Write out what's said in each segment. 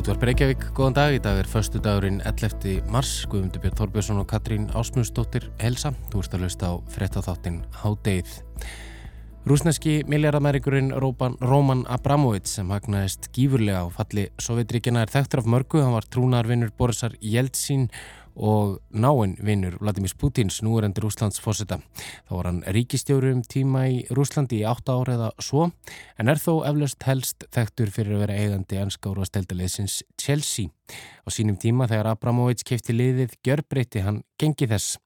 Útvar Breykjavík, góðan dag. Í dag er förstu dagurinn 11. mars. Guðmundur Björn Þorbjörnsson og Katrín Ásmundsdóttir helsa. Þú ert að hlusta á frettatháttin Hádeið. Rúsneski miljardamærigurinn Róman Abramovic sem hagnaðist gífurlega á falli Sovjetríkjana er þekktur af mörgu. Hann var trúnarvinnur Borisar Jeltsin og náinn vinnur Vladimir Putins nú er endur Rúslands fósita. Þá var hann ríkistjóru um tíma í Rúslandi í 8 ára eða svo en er þó eflaust helst þekktur fyrir að vera eigandi anskáru að stelda leysins Chelsea. Á sínum tíma þegar Abramovic kefti liðið gjörbreytti hann gengi þess.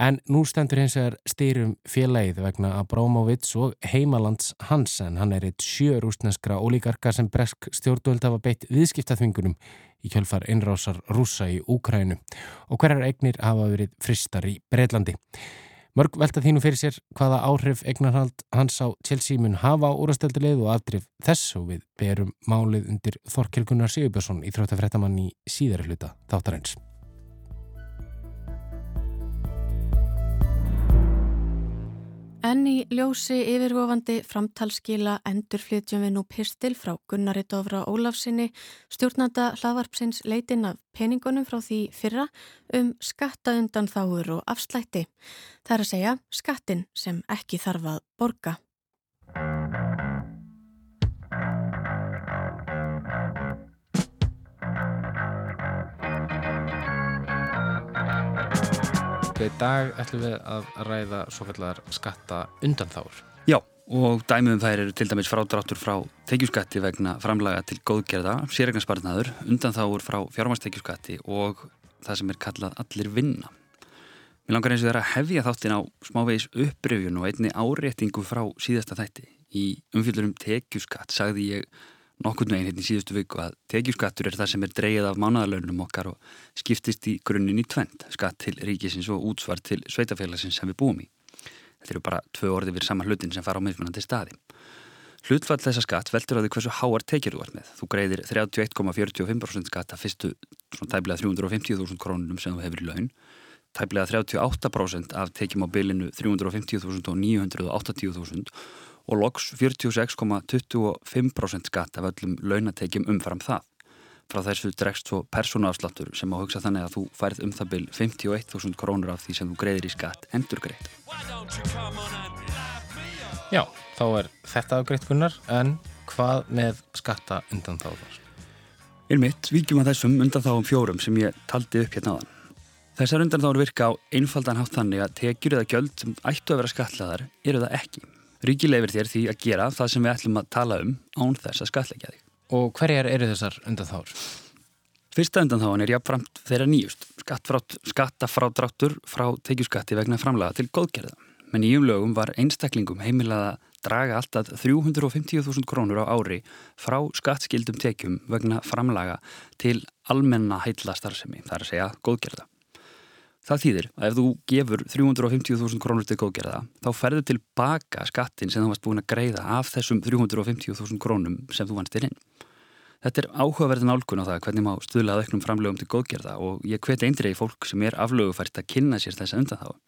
En nú stendur hins vegar styrum félagið vegna Abramovic og heimalands hans en hann er eitt sjö rúsneskra ólíkarka sem bresk stjórnvöld hafa beitt viðskiptaþvingunum í kjölfar innrásar rúsa í Úkrænu og hverjar eignir hafa verið fristar í Breitlandi. Mörg velta þínu fyrir sér hvaða áhrif eignarhald hans á Chelsea mun hafa á úrastöldilið og afdrif þess og við berum málið undir Þorkilgunar Sigurbjörnsson í þróttafrættamann í síðari hluta þáttarins. En í ljósi yfirvofandi framtalskila endurflytjum við nú pistil frá Gunnari Dófra Ólafsinni, stjórnanda hlaðvarpsins leitin af peningunum frá því fyrra um skattaundan þáur og afslætti. Það er að segja skattin sem ekki þarf að borga. Í dag ætlum við að ræða svo kallar skatta undanþáur. Já, og dæmiðum þær eru til dæmis frádráttur frá tekjuskatti vegna framlaga til góðgerða, sérregnarspartnaður, undanþáur frá fjármastekjuskatti og það sem er kallað allir vinna. Mér langar eins og þeirra hefja þáttin á smávegis uppröfjun og einni áréttingu frá síðasta þætti. Í umfylgjurum tekjuskatt sagði ég nokkurnu einn hérna í síðustu viku að tekjuskattur er það sem er dreyið af mánadarlaunum okkar og skiptist í grunninn í tvend, skatt til ríkisins og útsvar til sveitafélagsins sem við búum í. Þetta eru bara tvö orði við saman hlutin sem fara á mismunandi staði. Hlutfall þessa skatt veldur á því hversu háar tekjur þú ert með. Þú greiðir 31,45% skatt að fyrstu svona tæblega 350.000 krónunum sem þú hefur í laun, tæblega 38% af tekjum á bylinu 350.000 og 980.000 og loks 46,25% skatt af öllum launatekjum umfram það. Frá þessu dregst svo persónaafsláttur sem á hugsa þannig að þú færð um það byl 51.000 krónur af því sem þú greiðir í skatt endur greitt. Já, þá er þetta afgreitt gunnar, en hvað með skatta undan þáðar? Ylmitt, vikjum að þessum undan þáum fjórum sem ég taldi upp hérna aðan. Þessar undan þáur virka á einfaldan hátt þannig að tekjur eða gjöld sem ættu að vera skatlaðar eru það ekki. Ríki leifir þér því að gera það sem við ætlum að tala um án þess að skatleggja þig. Og hverjar eru þessar undanþáður? Fyrsta undanþáðan er jáfnframt þeirra nýjust, skattafrádráttur frá tekjuskatti vegna framlaga til góðgerða. Með nýjum lögum var einstaklingum heimilað að draga alltaf 350.000 krónur á ári frá skattskildum tekjum vegna framlaga til almenna heitla starfsemi, það er að segja góðgerða. Það þýðir að ef þú gefur 350.000 krónur til góðgerða þá ferður tilbaka skattin sem þú varst búin að greiða af þessum 350.000 krónum sem þú vannst þér inn. Þetta er áhugaverðin álgun á það hvernig má stuðlað auknum framlegum til góðgerða og ég hveti eindrið í fólk sem er aflögufært að kynna sér þessa undanþáðu.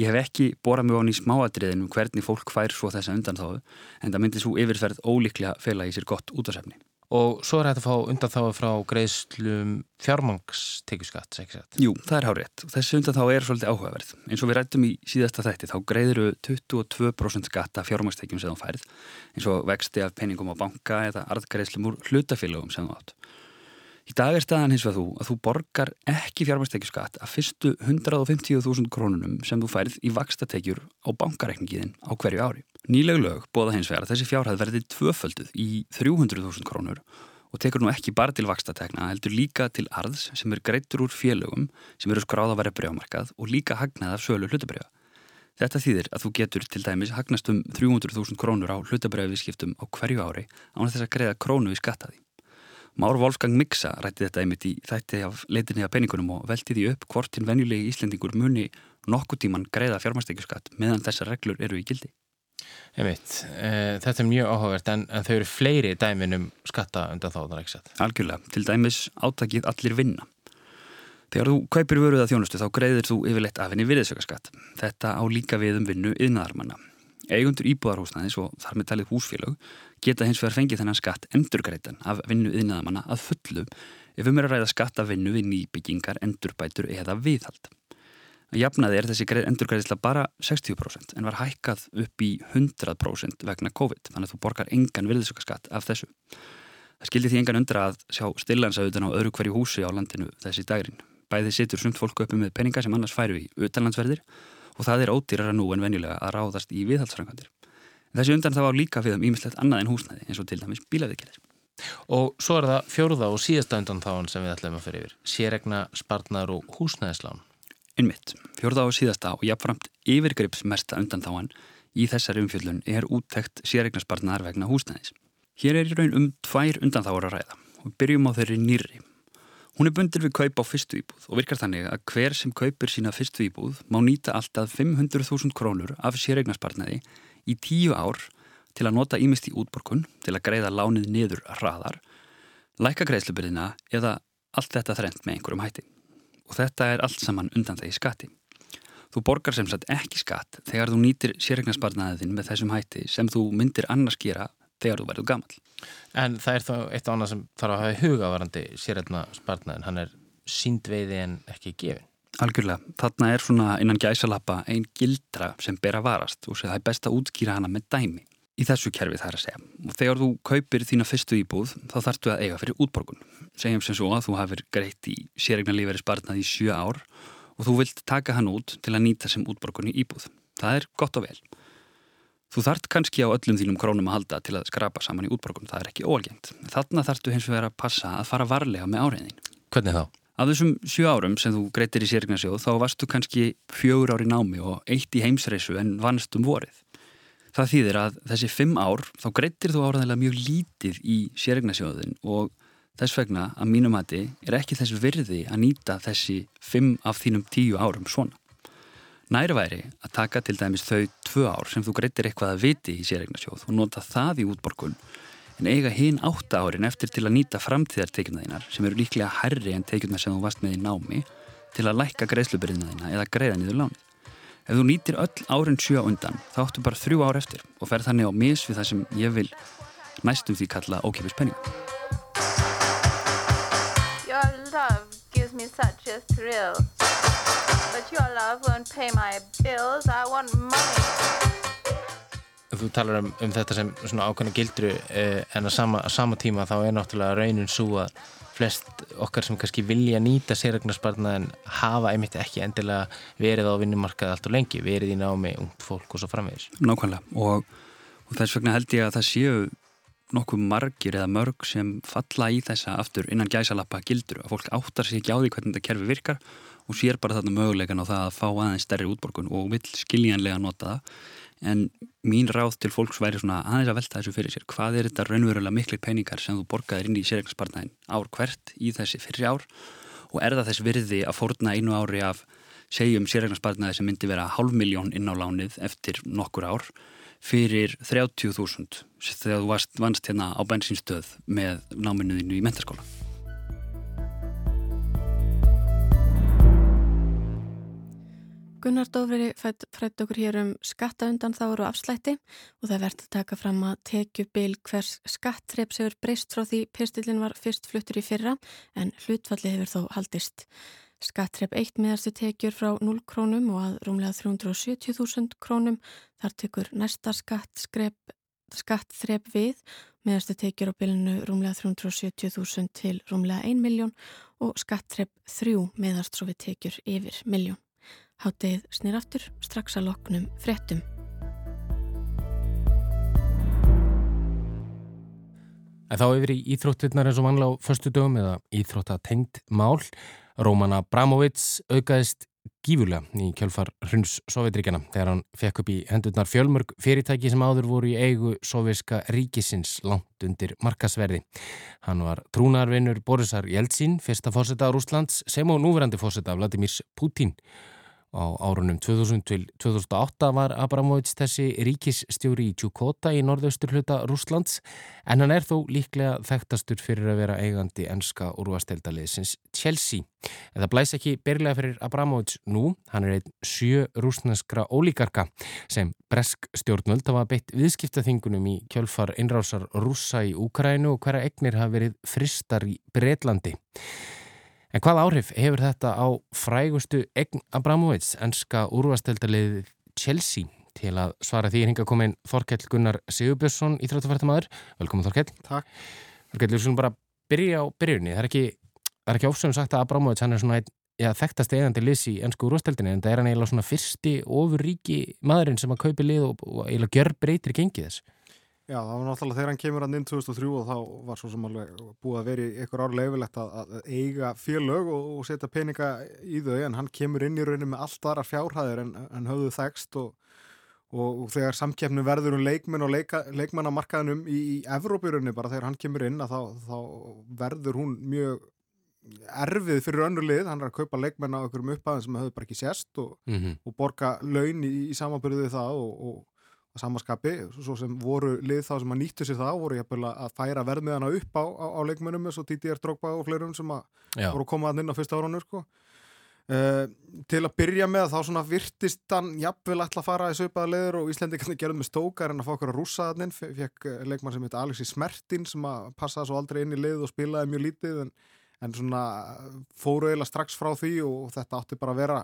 Ég hef ekki borað mjög án í smáadriðinu hvernig fólk fær svo þessa undanþáðu en það myndi svo yfirferð ólíklega fela í sér gott útásefni. Og svo er þetta að fá undan þá frá greiðslum fjármangstekjuskatt? Jú, það er hárétt. Þessi undan þá er svolítið áhugaverð. Eins og við rættum í síðasta þætti, þá greiður 22% skatt af fjármangstekjum sem þú færð, eins og vexti af peningum á banka eða arðgreiðslum úr hlutafélagum sem þú átt. Í dag er staðan hins vegar þú að þú borgar ekki fjármangstekjuskatt af fyrstu 150.000 krónunum sem þú færð í vakstatekjur á bankareikningiðin á hverju ári. Nýleg lög bóða hins vegar að þessi fjárhæð verði tvöfölduð í 300.000 krónur og tekur nú ekki bara til vakstatekna, heldur líka til arðs sem er greittur úr félögum sem eru skráð að vera brjámarkað og líka hagnað af sölu hlutabrjöða. Þetta þýðir að þú getur til dæmis hagnast um 300.000 krónur á hlutabrjöðviskiptum á hverju ári án þess að greiða krónu við skattaði. Már Wolfgang Mixa rætti þetta einmitt í þætti af leitinni af peningunum og velti því upp hvort hinn venjulegi Íslendingur muni nokkuð tíman greiða fjármastekjuskatt meðan þessar reglur eru í gildi. Einmitt. E, þetta er mjög áhugavert en, en þau eru fleiri dæmin um skatta undan þáðan, ekki satt? Algjörlega, til dæmis átakið allir vinna. Þegar þú kaupir vöruða þjónustu þá greiðir þú yfirleitt af henni virðisökkaskatt. Þetta á líka við um vinnu yðnaðarmanna. Eigundur íbúðarhúsnaðis og þar með talið húsfélög geta hins vegar fengið þennan skatt endurgreitan af vinnu yðnaðamanna að fullu ef um er að ræða skatt af vinnu við nýbyggingar, endurbætur eða viðhald. Að jafnaði er þessi endurgreiðisla bara 60% en var hækkað upp í 100% vegna COVID þannig að þú borgar engan virðisökkaskatt af þessu. Það skildi því engan undra að sjá stillansauðan á öðru hverju húsi á landinu þessi dagrin. Bæði situr sumt fólku uppi með peninga sem annars færu í utanlandsverðir og það er ódýrara nú en venjulega að ráðast í viðhaldsfrangandir. Þessi undan það var líka við um ímislegt annað en húsnæði eins og til dæmis bílaviðgerðir. Og svo er það fjóruða og síðasta undan þáan sem við ætlum að fyrir yfir. Sérregna, spartnar og húsnæðislán. Innmitt, fjóruða og síðasta og jáfnframt yfirgripsmesta undan þáan í þessari umfjöldun er úttekt sérregna spartnar vegna húsnæðis. Hér er í raun um tvær undan þá að ræða og byrjum á þeirri nýri Hún er bundir við kaup á fyrstu íbúð og virkar þannig að hver sem kaupir sína fyrstu íbúð má nýta alltaf 500.000 krónur af sérregnarspartnaði í tíu ár til að nota ímest í útborkun, til að greiða lánið niður hraðar, læka greiðslubyrðina eða allt þetta þrent með einhverjum hætti. Og þetta er allt saman undan þegar skatti. Þú borgar sem sagt ekki skatt þegar þú nýtir sérregnarspartnaðiðin með þessum hætti sem þú myndir annars gera þegar þú verður gammal. En það er þá eitt og annað sem þarf að hafa hugavarandi sérreitna spartnaðin, hann er síndveiði en ekki gefin. Algjörlega, þarna er svona innan gæsalappa einn gildra sem ber að varast og það er best að útskýra hana með dæmi í þessu kerfi þar að segja. Og þegar þú kaupir þína fyrstu íbúð þá þarftu að eiga fyrir útborgun. Segjum sem svo að þú hafið greitt í sérregna líferi spartnað í sjö ár og þú vilt taka hann út til að nýta sem útborgun í íbúð. Það er gott og vel. Þú þart kannski á öllum þínum krónum að halda til að skrapa saman í útborgum, það er ekki óalgengt. Þarna þartu hins vegar að passa að fara varlega með áreiðin. Hvernig þá? Af þessum sjö árum sem þú greitir í sérignarsjóð þá varstu kannski fjögur ári námi og eitt í heimsreisu en vannst um vorið. Það þýðir að þessi fimm ár þá greitir þú áraðilega mjög lítið í sérignarsjóðin og þess vegna að mínum hætti er ekki þess virði að nýta þessi fimm af þínum tíu árum svona. Nærværi að taka til dæmis þau tvö ár sem þú greitir eitthvað að viti í sérregnarsjóð og nota það í útborgun en eiga hinn átta árin eftir til að nýta framtíðartekjuna þínar sem eru líklega herri en tekjuna sem þú varst með í námi til að lækka greiðslubyrðina þína eða greiða niður láni. Ef þú nýtir öll árin sjö undan þá áttu bara þrjú ár eftir og fer þannig á mis við það sem ég vil næstum því kalla ókipis penning. Your love won't pay my bills. I want money. Þú talar um, um þetta sem svona ákveðna gildru eh, en að sama, sama tíma þá er náttúrulega raunin svo að flest okkar sem kannski vilja nýta sérregnarspartna en hafa einmitt ekki endilega verið á vinnumarkaði allt og lengi, verið í námi, ungt fólk og svo framvegis. Nákvæmlega og, og þess vegna held ég að það séu nokkuð margir eða mörg sem falla í þessa aftur innan gæsalappa gildur að fólk áttar sér ekki á því hvernig þetta kerfi virkar og sér bara þarna mögulegan á það að fá aðeins stærri útborgun og vil skiljanlega nota það. En mín ráð til fólks væri svona aðeins að velta þessu fyrir sér. Hvað er þetta raunverulega miklu peningar sem þú borgaðir inn í sérregnarspartnæðin ár hvert í þessi fyrri ár? Og er það þess virði að fórna einu ári af segjum sérregnarspartnæði sem myndi vera halv miljón inn á lánið eftir nokkur ár fyrir 30.000 þegar þú vannst hérna á bensinstöð með náminuðinu í mentarskóla Gunnar Dófri frætt okkur hér um skattaundan þáru og afslætti og það verðt að taka fram að tekjubil hvers skattreps hefur breyst frá því pyrstillin var fyrst fluttur í fyrra en hlutfalli hefur þó haldist. Skattrep 1 meðarstu tekjur frá 0 krónum og að rúmlega 370.000 krónum þar tekur næsta skattþrep við meðarstu tekjur á bilinu rúmlega 370.000 til rúmlega 1 miljón og skattrep 3 meðarst svo við tekjur yfir miljón. Háttegið snýr aftur strax að loknum frettum. Þá yfir í Íþróttirnar eins og vanlega á förstu dögum eða Íþróttatengt mál. Róman Abramovits aukaðist gífurlega í kjölfar hruns Sovjetríkjana þegar hann fekk upp í hendurnar fjölmörg fyrirtæki sem áður voru í eigu soviska ríkisins langt undir markasverði. Hann var trúnarvinnur Borisar Jeltsin, fyrsta fórseta á Rúslands sem á núverandi fórseta Vladimirs Putin Á árunum 2000 til 2008 var Abramovic þessi ríkisstjóri í Tjúkota í norðaustur hluta Rúslands en hann er þó líklega þekktastur fyrir að vera eigandi enska úrvasteldaliðsins Chelsea. En það blæs ekki byrlega fyrir Abramovic nú, hann er einn sjö rúsneskra ólíkarka sem bresk stjórnvöld hafa beitt viðskiptaþingunum í kjölfar innrásar rúsa í Úkrænu og hverja egnir hafa verið fristar í Breitlandi. En hvað áhrif hefur þetta á frægustu Egn Abramovic, enska úrvasteldalið Chelsea? Til að svara því er hinga komin Þorkell Gunnar Sigurbjörnsson, íþróttafærtamæður. Velkomin Þorkell. Takk. Þorkell, við skulum bara byrja á byrjunni. Það er ekki, ekki ofsögum sagt að Abramovic hann er svona ja, þekktast eigandi liðs í ennsku úrvasteldinni en það er hann eiginlega svona fyrsti ofurríki maðurinn sem að kaupi lið og, og eiginlega gjör breytir gengið þess. Já, það var náttúrulega þegar hann kemur hann inn 2003 og þá var svo sem alveg búið að vera í einhver ár leifilegt að, að eiga félög og, og setja peninga í þau en hann kemur inn í rauninu með allt aðra fjárhæðir en, en höfðu þekst og, og, og þegar samkeppnu verður um leikmenn og leika, leikmannamarkaðinum í, í Evrópirunni bara þegar hann kemur inn að þá, þá verður hún mjög erfið fyrir önnu lið, hann er að kaupa leikmenn á einhverjum upphæðin sem höfðu bara ekki sérst og, Mm -hmm. og borga laun í, í samanbyrðu það og að samaskapi, svo sem voru lið þá sem að nýttu sér það, voru jafnvel að færa verðmiðana upp á, á, á leikmennum eins og Dítiðar Drogba og fleirum sem að Já. voru að koma að inn á fyrsta árunum sko. uh, til að byrja með þá svona virtist hann jafnvel ætla að fara í söpaða leður og Íslandi kannu gerði með stókar en að fá okkur að rúsa þannig fekk eh, leikmann sem heit Alexi Smertin sem að passaði svo aldrei inn í lið og spilaði mjög lítið en, en svona fóru eiginlega strax frá því og þetta átti bara að vera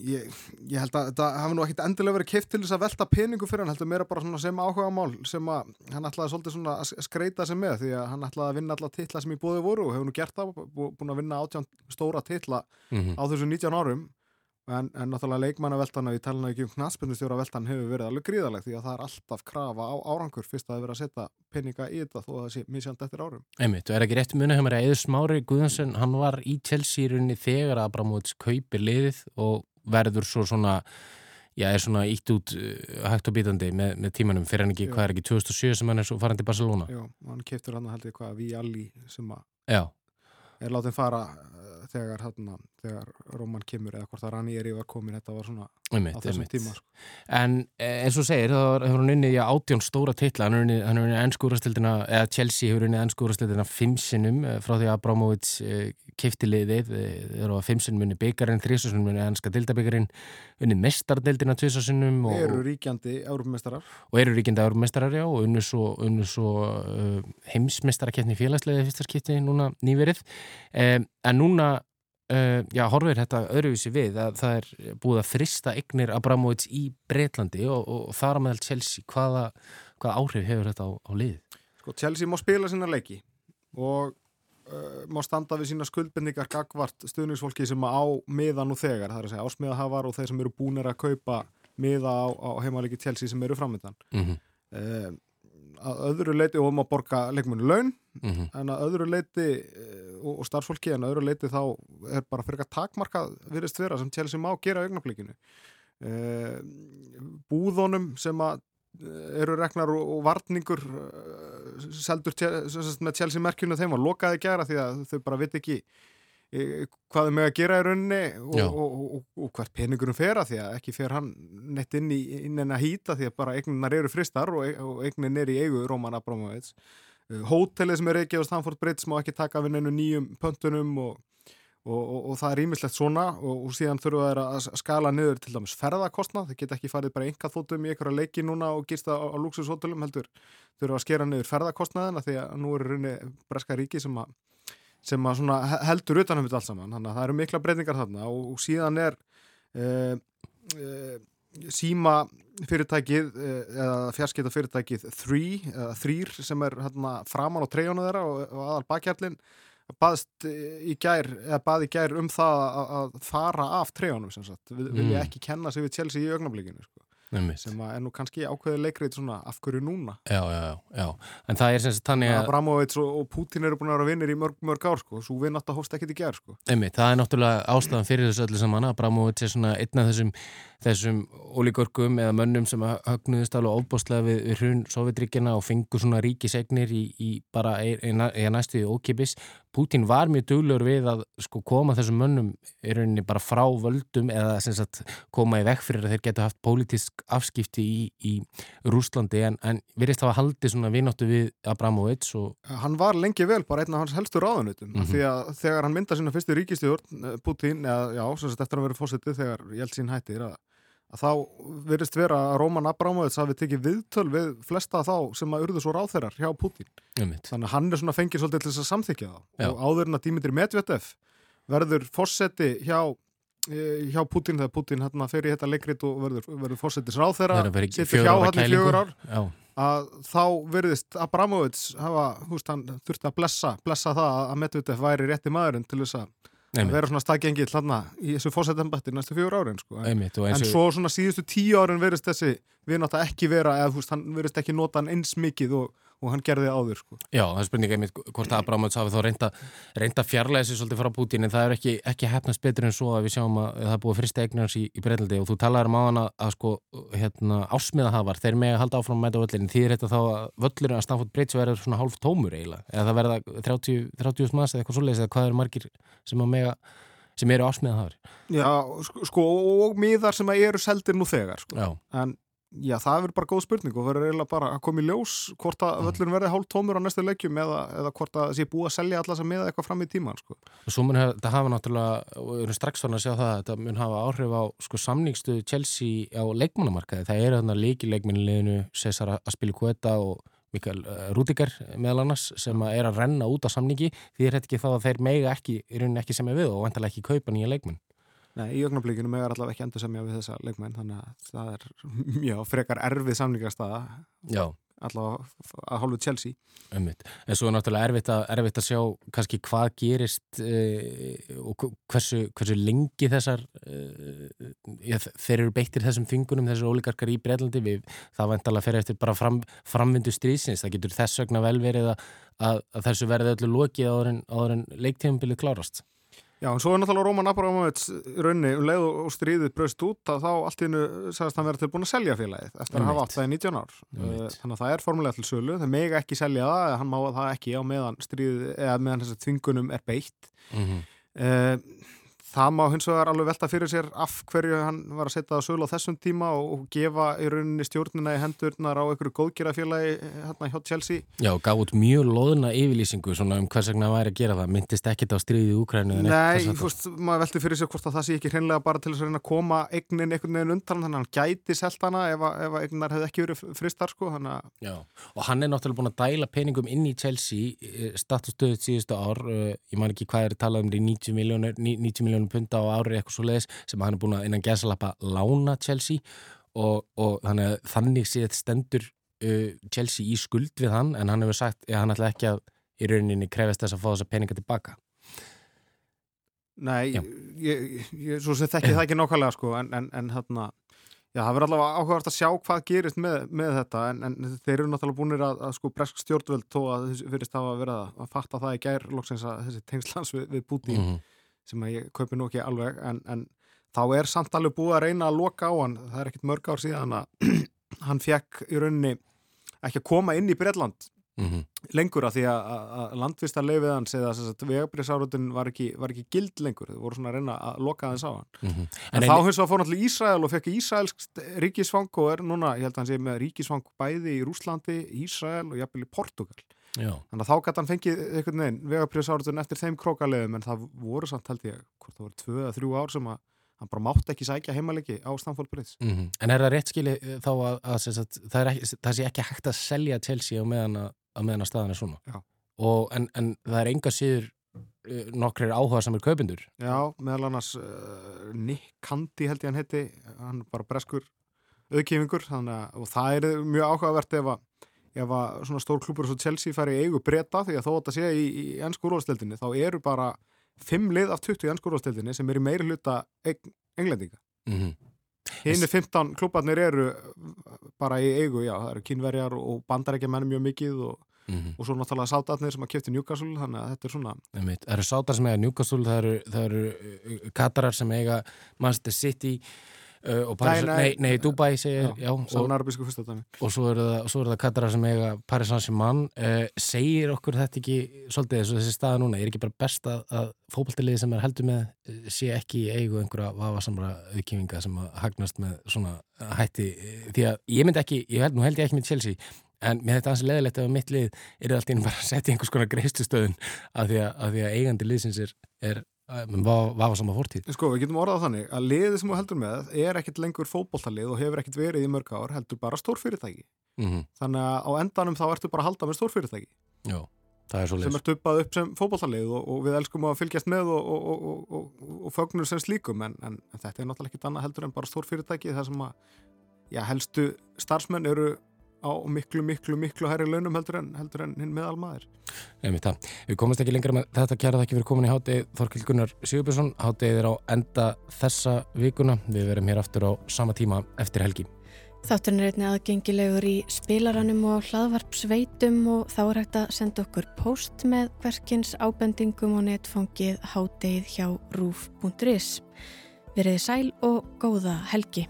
Ég, ég held að þetta hafi nú ekkit endilega verið keift til þess að velta peningu fyrir hann heldur meira bara svona sem áhuga mál sem að hann ætlaði svolítið svona að skreita sig með því að hann ætlaði að vinna alla titla sem í bóði voru og hefur nú gert það, bú- búin að vinna átján stóra titla Mm á þessu 19 árum en, en náttúrulega leikmannaveltan við talum ekki um knaspundustjóra veltan hefur verið alveg gríðaleg því að það er alltaf krafa á árangur fyrst að það er verið að setja peninga í þetta þó að það sé misjald eftir árum. Einmitt, og er ekki rétt muni hefur eða Smári Guðansson, hann var í rauninni þegar að Abramovic kaupir liðið og verður svo svona já, er svona ítt út uh, hægt og bítandi með, með tímanum. Fyrir hann ekki, Já. hvað er ekki 2007 sem hann er svo farin til Barcelona? Já, og hann keiptur hann held ég hvað við allir sem að Já, er látið fara þegar, hérna, þegar Róman kemur eða hvort að Ranieri var komin þetta var svona á einmitt, þessum einmitt. tíma sko. En eh, eins og segir, þá hefur hann unnið átjón stóra titla, hann hefur unnið, unnið ennskúrastildina, eða Chelsea hefur unnið ennskúrastildina fimm sinnum eh, frá því að Abramovic eh, kifti liðið, að fimm sinnum unnið byggarinn, þrísasunum unnið ennska dildabyggarinn, unnið mestardeildina tvisasinnum og, eru ríkjandi Európumestarar og eru ríkjandi árumestrar já og unnu svo, svo uh, heimsmestarakeppni í félagslega fyrsta skipti núna nýverið. Um, en núna uh, já, horfir þetta öðruvísi við að það er búið að frista eignir Abramovic í Breitlandi og, og þar að meðal Chelsea hvaða, hvaða áhrif hefur þetta á, á lið sko, Chelsea má spila sína leiki og uh, má standa við sína skuldbendingar gagvart stuðningsfólki sem á miða nú þegar, það er að segja ásmiðahafar og þeir sem eru búinir að kaupa miða á, á heimalegi Chelsea sem eru framöndan mm -hmm. uh, að öðru leiti og um að borga leikmennu laun Mm -hmm. en að öðru leiti eh, og, og starfsfólki en öðru leiti þá er bara fyrir að takmarka virðist vera sem Chelsea má gera augnablikinu. Uh, búðunum sem að eh, eru reknar og, og varningur uh, seldur með Chelsea merkjunu þeim var lokaði gera því að þau bara veit ekki hvað þau með að gera í rauninni og, og, og, og hvert peningurum fer að því að ekki fer hann neitt inn í inn en að hýta því að bara eignunar eru fristar og, eignin er í eigu Róman Abramovits. Uh, hótelið sem er reykjað á Stanford Bridge má ekki taka við neinu nýjum pöntunum og, og, og, og það er ímislegt svona og, síðan þurfa þær að skala niður til dæmis ferðakostnað, þeir geta ekki farið bara einhvað þóttum í einhverja leiki núna og gista á, á luxushótelum heldur þurfa að skera niður ferðakostnaðina því að nú er raunni breska ríki sem að sem að svona he- heldur utanum þetta allt saman. Þannig að það eru mikla breytingar þarna og, síðan er uh, uh, síma fyrirtækið eh, eða fjarskita fyrirtækið Þrýr sem er hérna, framan á treyjónu þeirra og, og aðal bakhjarlinn baðst eh, í gær, eða bað í gær um það að, fara af treyjónum sem sagt, vilja Mm. ekki kenna sig við Chelsea í augnablikinu sko. Einmitt. sem er nú kannski ákveði leikrið svona af hverju núna Já, já, já. En það er sem sagt þannig að, Abramovits og, Putin eru búin að vera vinnir í mörg, mörg ár sko, svo við náttúrulega hóst ekkert í gerð sko. það er náttúrulega ástæðan fyrir þessu öllu saman. Abramovits er svona einn af þessum, þessum ólíkörgum eða mönnum sem högnuðist alveg ofbóstlega við, við hrun Sovjetríkina og fengur svona ríkisegnir í, í bara eða næstu ókipis. Putin var mjög duglur við að sko koma þessum mönnum í rauninni bara frá völdum eða sagt koma í vekk fyrir að þeir geta haft pólitísk afskipti í, í Rúslandi en, en virðist hafa haldið svona vináttu við Abramovits og Hann var lengi vel bara einn af hans helstu ráðanutum mm. -hmm. því að þegar hann mynda sína fyrstu ríkistjórn Putin, eða já, sem sagt eftir að vera fósitið þegar Jeltsin hættir að, að þá virðist vera að Róman Abramovits hafi tekið viðtöl við flesta þá sem að urðu svo ráðherrar hjá Putin einmitt. þannig að hann er svona fengið svolítið til þess að samþykja það Já. og áður en að Dimitri Medvedev verður fósiti hjá eh, hjá Putin þegar Putin hérna fer í þetta leikrit og verður, verður fer í situr fjögurra hjá hann í kælingu. fjögur ár Já, að þá verðist Abramovits hafa, húst, hann þurfti að blessa, blessa það að Medvedev væri rétti maðurinn til þess að einmitt, vera svona staðgengill hann í þessu fósættembætti næstu fjögur árin sko. en, einmitt en og svo svona síðustu tíu árin verðist þessi við náttúrulega ekki vera, eða húst, hann verðist ekki nota hann eins mikið og, og hann gerði áður sko. Já, það er spurning einmitt hvort Abramovits hafi þá reynda, reynda fjarlæði sig svolítið frá Putin en það er ekki, ekki hefnast betur en svo að við sjáum að það er búið frista eignarns í, í Breitlandi og þú talaður um á hana að sko hérna, ásmiðahafar, þeir með að halda áfram að mæta völlin því er þetta þá að völlurinn að Stanford Bridge verður svona hálf tómur eiginlega? Eða það verða 30, 30 manns eða eitthvað svoleiðis eða hvað eru margir sem, að mega, sem eru ásmiðahafar Já, sko, og miðar sem eru seldir nú þegar sko. Já, en já, það verður bara góð spurning og verður eiginlega bara að koma í ljós hvort að völlurinn verði hálf tómur á næstu leikjum eða, eða hvort að sé búið að selja allar sem miða eitthvað fram í tíman sko. og svo mun þetta hafa náttúrulega við erum strax svona að sjá það að þetta mun hafa áhrif á sko samningstuðu Chelsea á leikmannamarkaði, það eru þarna leikilleikminnileginu Cesar Aspilicueta og Mikael uh, Rúdikar meðal annars sem að er að renna út á samningi. Því er þetta ekki þá að þeir mega ekki Nei, í augnablikinu megar allavega ekki endur semja við þessa leikmenn þannig að það er mjög frekar erfið samningastaða Já, allavega að hálfu Chelsea. Ummitt. En svo er náttúrulega erfitt að, erfitt að sjá kannski hvað gerist uh, og hversu, hversu lengi þessar uh, ja, þeir eru beittir þessum þingunum, þessar ólíkarkar í Breitlandi við það vantalega fer eftir bara fram, framvindu stríðsins, það getur þess vegna vel verið að, að, að þessu verði öllu lokið áður en, en leiktífumbilið klárast Já, en svo er náttúrulega Róman Abramovits í rauninni um leið og stríðið braust út að þá allt í hennu sagðist hann verið tilbúin að selja félagið eftir að hafa átt það í 19 ár. Eh, þannig að það er formulega til sölu þeir mega ekki selja það, eða hann má það ekki á meðan stríðið, eða meðan þess að þvingunum er beitt mm -hmm. Eh, Það má hins vegar alveg velta fyrir sér af hverju hann var að setja á sölu á þessum tíma og, gefa í rauninni stjórnina í hendurnar á einhverju góðgerafélagi hérna hjá Chelsea. Já, gaf út mjög loðuna yfirlýsingu svona um hvers vegna það væri að gera það myndist ekkit á stríðið í Úkrænu Nei, þú veist, maður velti fyrir sér hvort að það sé ekki hreinlega bara til þess að reyna að koma eignin einhvern veginn undan, þannig að hann gæti selt hana ef, ef eignar hefði ekki verið fristar, sko, að Já, og hann er náttúrulega búin að dæla peningum inn í Chelsea statustöðut síðustu ár uh, ég man ekki hvað er talað um þetta í 90 miljónur 90 miljónur punta á ári eitthvað svo leiðis sem hann er búin að innan gæsalappa lána Chelsea og, og þannig, að þannig séð stendur uh, Chelsea í skuld við hann en hann hefur sagt að hann ætla ekki að í rauninni krefast þess að fá þessa peninga tilbaka Nei, Já. ég, ég, svo sem þekki það ekki nákvæmlega, sko, en, en, en hérna, já, það verður allavega áhugavert að sjá hvað gerist með, með þetta, en, en þeir eru náttúrulega búinir að, að sko, bresk stjórnvöld þó að þessi fyrirst hafa verið að, fatta það í gær, loksins að þessi tengslans við, við Putin, mm sem að ég kaupi nú ekki alveg en, en þá er samt alveg búið að reyna að loka á hann það er ekkit mörg ár síðan að hann fekk í rauninni ekki að koma inn í Breitland -hmm. lengur að því að, að, að landvista leifið hans eða að vegabriðsárutin var var ekki gild lengur, þau voru svona að reyna að loka þess á hann Mhm. en, þá hins vegar fór náttúrulega Ísrael og fekk Ísraelsk ríkisfang og er núna, ég held að hann sé með ríkisfang bæði í Rúslandi, Ísrael og jafnvel í Portugal Já, Þannig að þá gæti hann fengið einhvern veginn vegapriðsáratun eftir þeim krókaleðum en það voru samt held ég, hvort það voru tvö eða þrjú ár sem að hann bara mátt ekki sækja heimalegi á Stamford Bridge. mm en er það rétt skilið eh, þá að, að, að, að það, ekki, það sé ekki hægt að selja Chelsea á meðan að, að, meðan að staðan er svona? Og, en, en það er enga síður uh, nokkrir áhuga samir kaupindur Já, meðal annars uh, Nick Candy held ég hann heiti, hann bara breskur að og það er mjög áhugavert ef að ef að svona stór klúpur svo Chelsea færi eigu breyta því að þó að þetta sé í, í ennsku úrvalstildinni þá eru bara fimm lið af 20 í ennsku úrvalstildinni sem eru meiri hluta eng englendinga. mm Hinu 15 klubbarnir eru bara í eigu, já, það eru kínverjar og bandarækja menn mjög mikið og, mm -hmm. og svo náttúrulega sátatnir sem að kjöpti Newcastle þannig að þetta er svona Það eru sátar sem eiga Newcastle, það eru, það eru uh, katarar sem eiga Manchester City Uh, Paris, nei, nei, nei, Dubai segir já, já, og, og svo eru það, það Katara sem eiga Paris Saint-Germain. Uh, segir okkur þetta ekki svolítið eins og þessi staða núna, er ekki bara best að, að fókbaltiliði sem er heldur með uh, sé ekki í eigu einhverja vafasamra auðkífinga sem að hagnast með svona hætti? Því að ég myndi ekki, ég held, nú held ég ekki með Chelsea en mér þetta ansið leðilegt ef mitt lið er alltaf bara að setja einhvers konar greistustöðun af því að, að, að eigandi liðsins er, er vafa sama fórtíð. Sko, við getum orðað þannig að liðið sem þú heldur með er ekkit lengur fótbolltalið og hefur ekkit verið í mörg ár heldur bara stórfyrirtæki mm -hmm. þannig að á endanum þá ertu bara að halda með stórfyrirtæki Já, það er svo leys sem er tuppað upp sem fótbolltalið og, og við elskum að fylgjast með og, og, og fögnur sem slíkum en, en, en þetta er náttúrulega ekkit annað heldur en bara stórfyrirtæki þar sem að já, helstu starfsmenn eru á miklu, miklu, miklu hærri launum heldur en, heldur en hinn meðal maður. Við komumst ekki lengra með þetta kæra það ekki fyrir komin í hátegi Þorkild Gunnar Sigurbjörnsson. Hátegið er á enda þessa vikuna. Við verum hér aftur á sama tíma eftir helgi. Þátturinn er einnig aðgengilegur í spilaranum og hlaðvarpsveitum og þá er hægt að senda okkur post með hverkins ábendingum og netfangið hátegið hjá rúf.is. Verðið sæl og góða helgi.